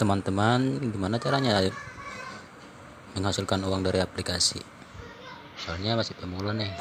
teman-teman gimana caranya menghasilkan uang dari aplikasi? Soalnya masih pemula nih.